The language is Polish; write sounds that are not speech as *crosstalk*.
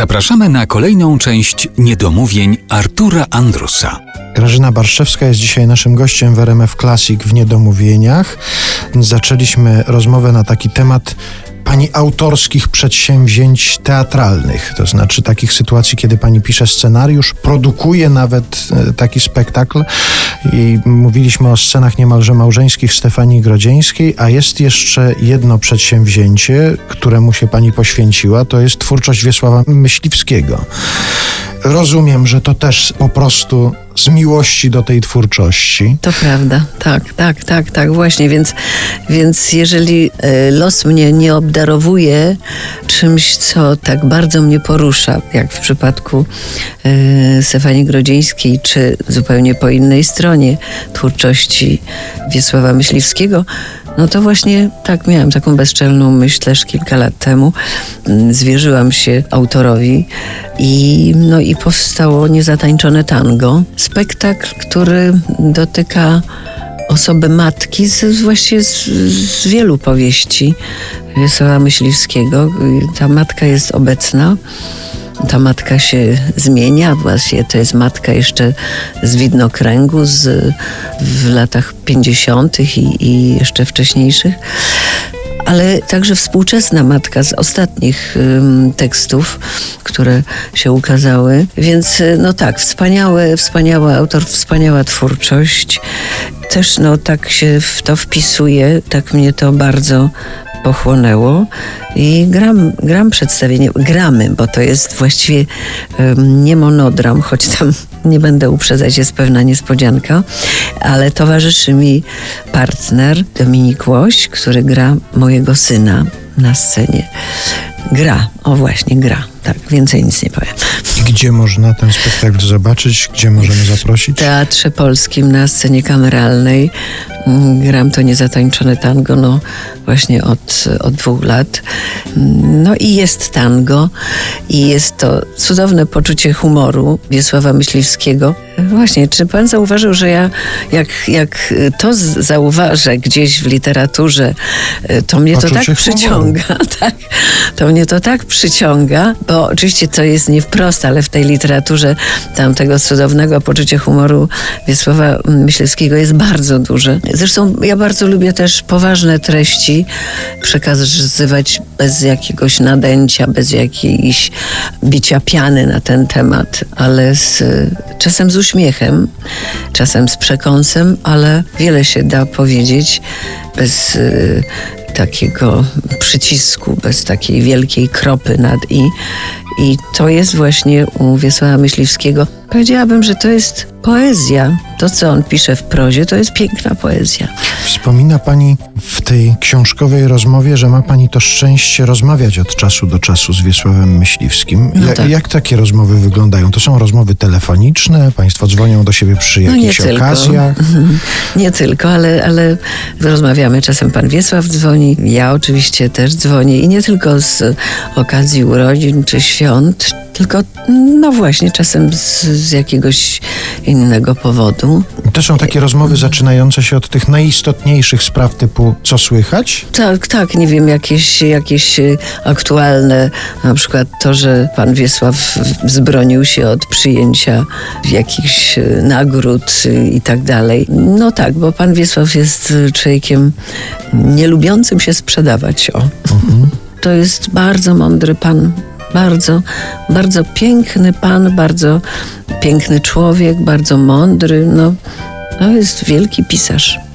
Zapraszamy na kolejną część niedomówień Artura Andrusa. Grażyna Barszewska jest dzisiaj naszym gościem w RMF Classic w Niedomówieniach. Zaczęliśmy rozmowę na taki temat pani autorskich przedsięwzięć teatralnych, to znaczy takich sytuacji, kiedy pani pisze scenariusz, produkuje nawet e, taki spektakl i mówiliśmy o scenach niemalże małżeńskich Stefanii Grodzieńskiej, a jest jeszcze jedno przedsięwzięcie, któremu się pani poświęciła, to jest twórczość Wiesława Myśliwskiego. Rozumiem, że to też po prostu z miłości do tej twórczości. To prawda, tak, tak, tak, tak, właśnie, więc, więc jeżeli e, los mnie nie obdarowuje czymś, co tak bardzo mnie porusza, jak w przypadku e, Stefanii Grodzieńskiej, czy zupełnie po innej stronie twórczości Wiesława Myśliwskiego, no to właśnie tak miałam taką bezczelną myśl też kilka lat temu. Mm, zwierzyłam się autorowi i, no i powstało Niezatańczone Tango. Spektakl, który dotyka osoby matki z, właściwie z, z wielu powieści Wiesława Myśliwskiego. Ta matka jest obecna ta matka się zmienia, właśnie to jest matka jeszcze z widnokręgu z, w latach 50. I, i jeszcze wcześniejszych ale także współczesna matka z ostatnich ym, tekstów, które się ukazały. Więc y, no tak, wspaniały, wspaniały autor, wspaniała twórczość. Też no tak się w to wpisuje, tak mnie to bardzo pochłonęło i gram, gram przedstawienie, gramy, bo to jest właściwie um, nie monodram, choć tam *laughs* nie będę uprzedzać, jest pewna niespodzianka, ale towarzyszy mi partner Dominik Łoś, który gra mojego syna na scenie. Gra, o właśnie, gra. Tak, więcej nic nie powiem. I gdzie można ten spektakl zobaczyć? Gdzie możemy zaprosić? W Teatrze Polskim na scenie kameralnej. Mm, gram to niezatańczone tango, no właśnie od, od dwóch lat. Mm, no i jest tango i jest to cudowne poczucie humoru Wiesława Myśliwskiego. Właśnie, czy pan zauważył, że ja jak, jak to zauważę gdzieś w literaturze, to mnie poczucie to tak przyciąga, *laughs* tak, to mnie to tak przyciąga, bo oczywiście to jest nie wprost, ale w tej literaturze tamtego cudownego poczucia humoru Wiesława Myśliwskiego jest bardzo duże. Zresztą ja bardzo lubię też poważne treści przekazywać bez jakiegoś nadęcia, bez jakiejś bicia piany na ten temat, ale z, czasem z uśmiechem, czasem z przekąsem, ale wiele się da powiedzieć bez takiego przycisku, bez takiej wielkiej kropy nad i. I to jest właśnie u Wiesława Myśliwskiego. Powiedziałabym, że to jest poezja. To, co on pisze w prozie, to jest piękna poezja. Wspomina Pani w tej książkowej rozmowie, że ma Pani to szczęście rozmawiać od czasu do czasu z Wiesławem Myśliwskim. No tak. Jak takie rozmowy wyglądają? To są rozmowy telefoniczne? Państwo dzwonią do siebie przy jakichś no okazjach? *laughs* Nie tylko, ale, ale rozmawiamy. Czasem Pan Wiesław dzwoni, ja oczywiście też dzwonię i nie tylko z okazji urodzin czy świąt, tylko no właśnie czasem z, z jakiegoś innego powodu. To są takie rozmowy zaczynające się od tych najistotniejszych spraw typu co słychać? Tak, tak, nie wiem, jakieś, jakieś e, aktualne, na przykład to, że pan Wiesław wzbronił się od przyjęcia jakichś e, nagród i tak dalej. No tak, bo pan Wiesław jest człowiekiem nielubiącym się sprzedawać. O. Mhm. To jest bardzo mądry pan, bardzo, bardzo piękny pan, bardzo piękny człowiek, bardzo mądry. No, to jest wielki pisarz.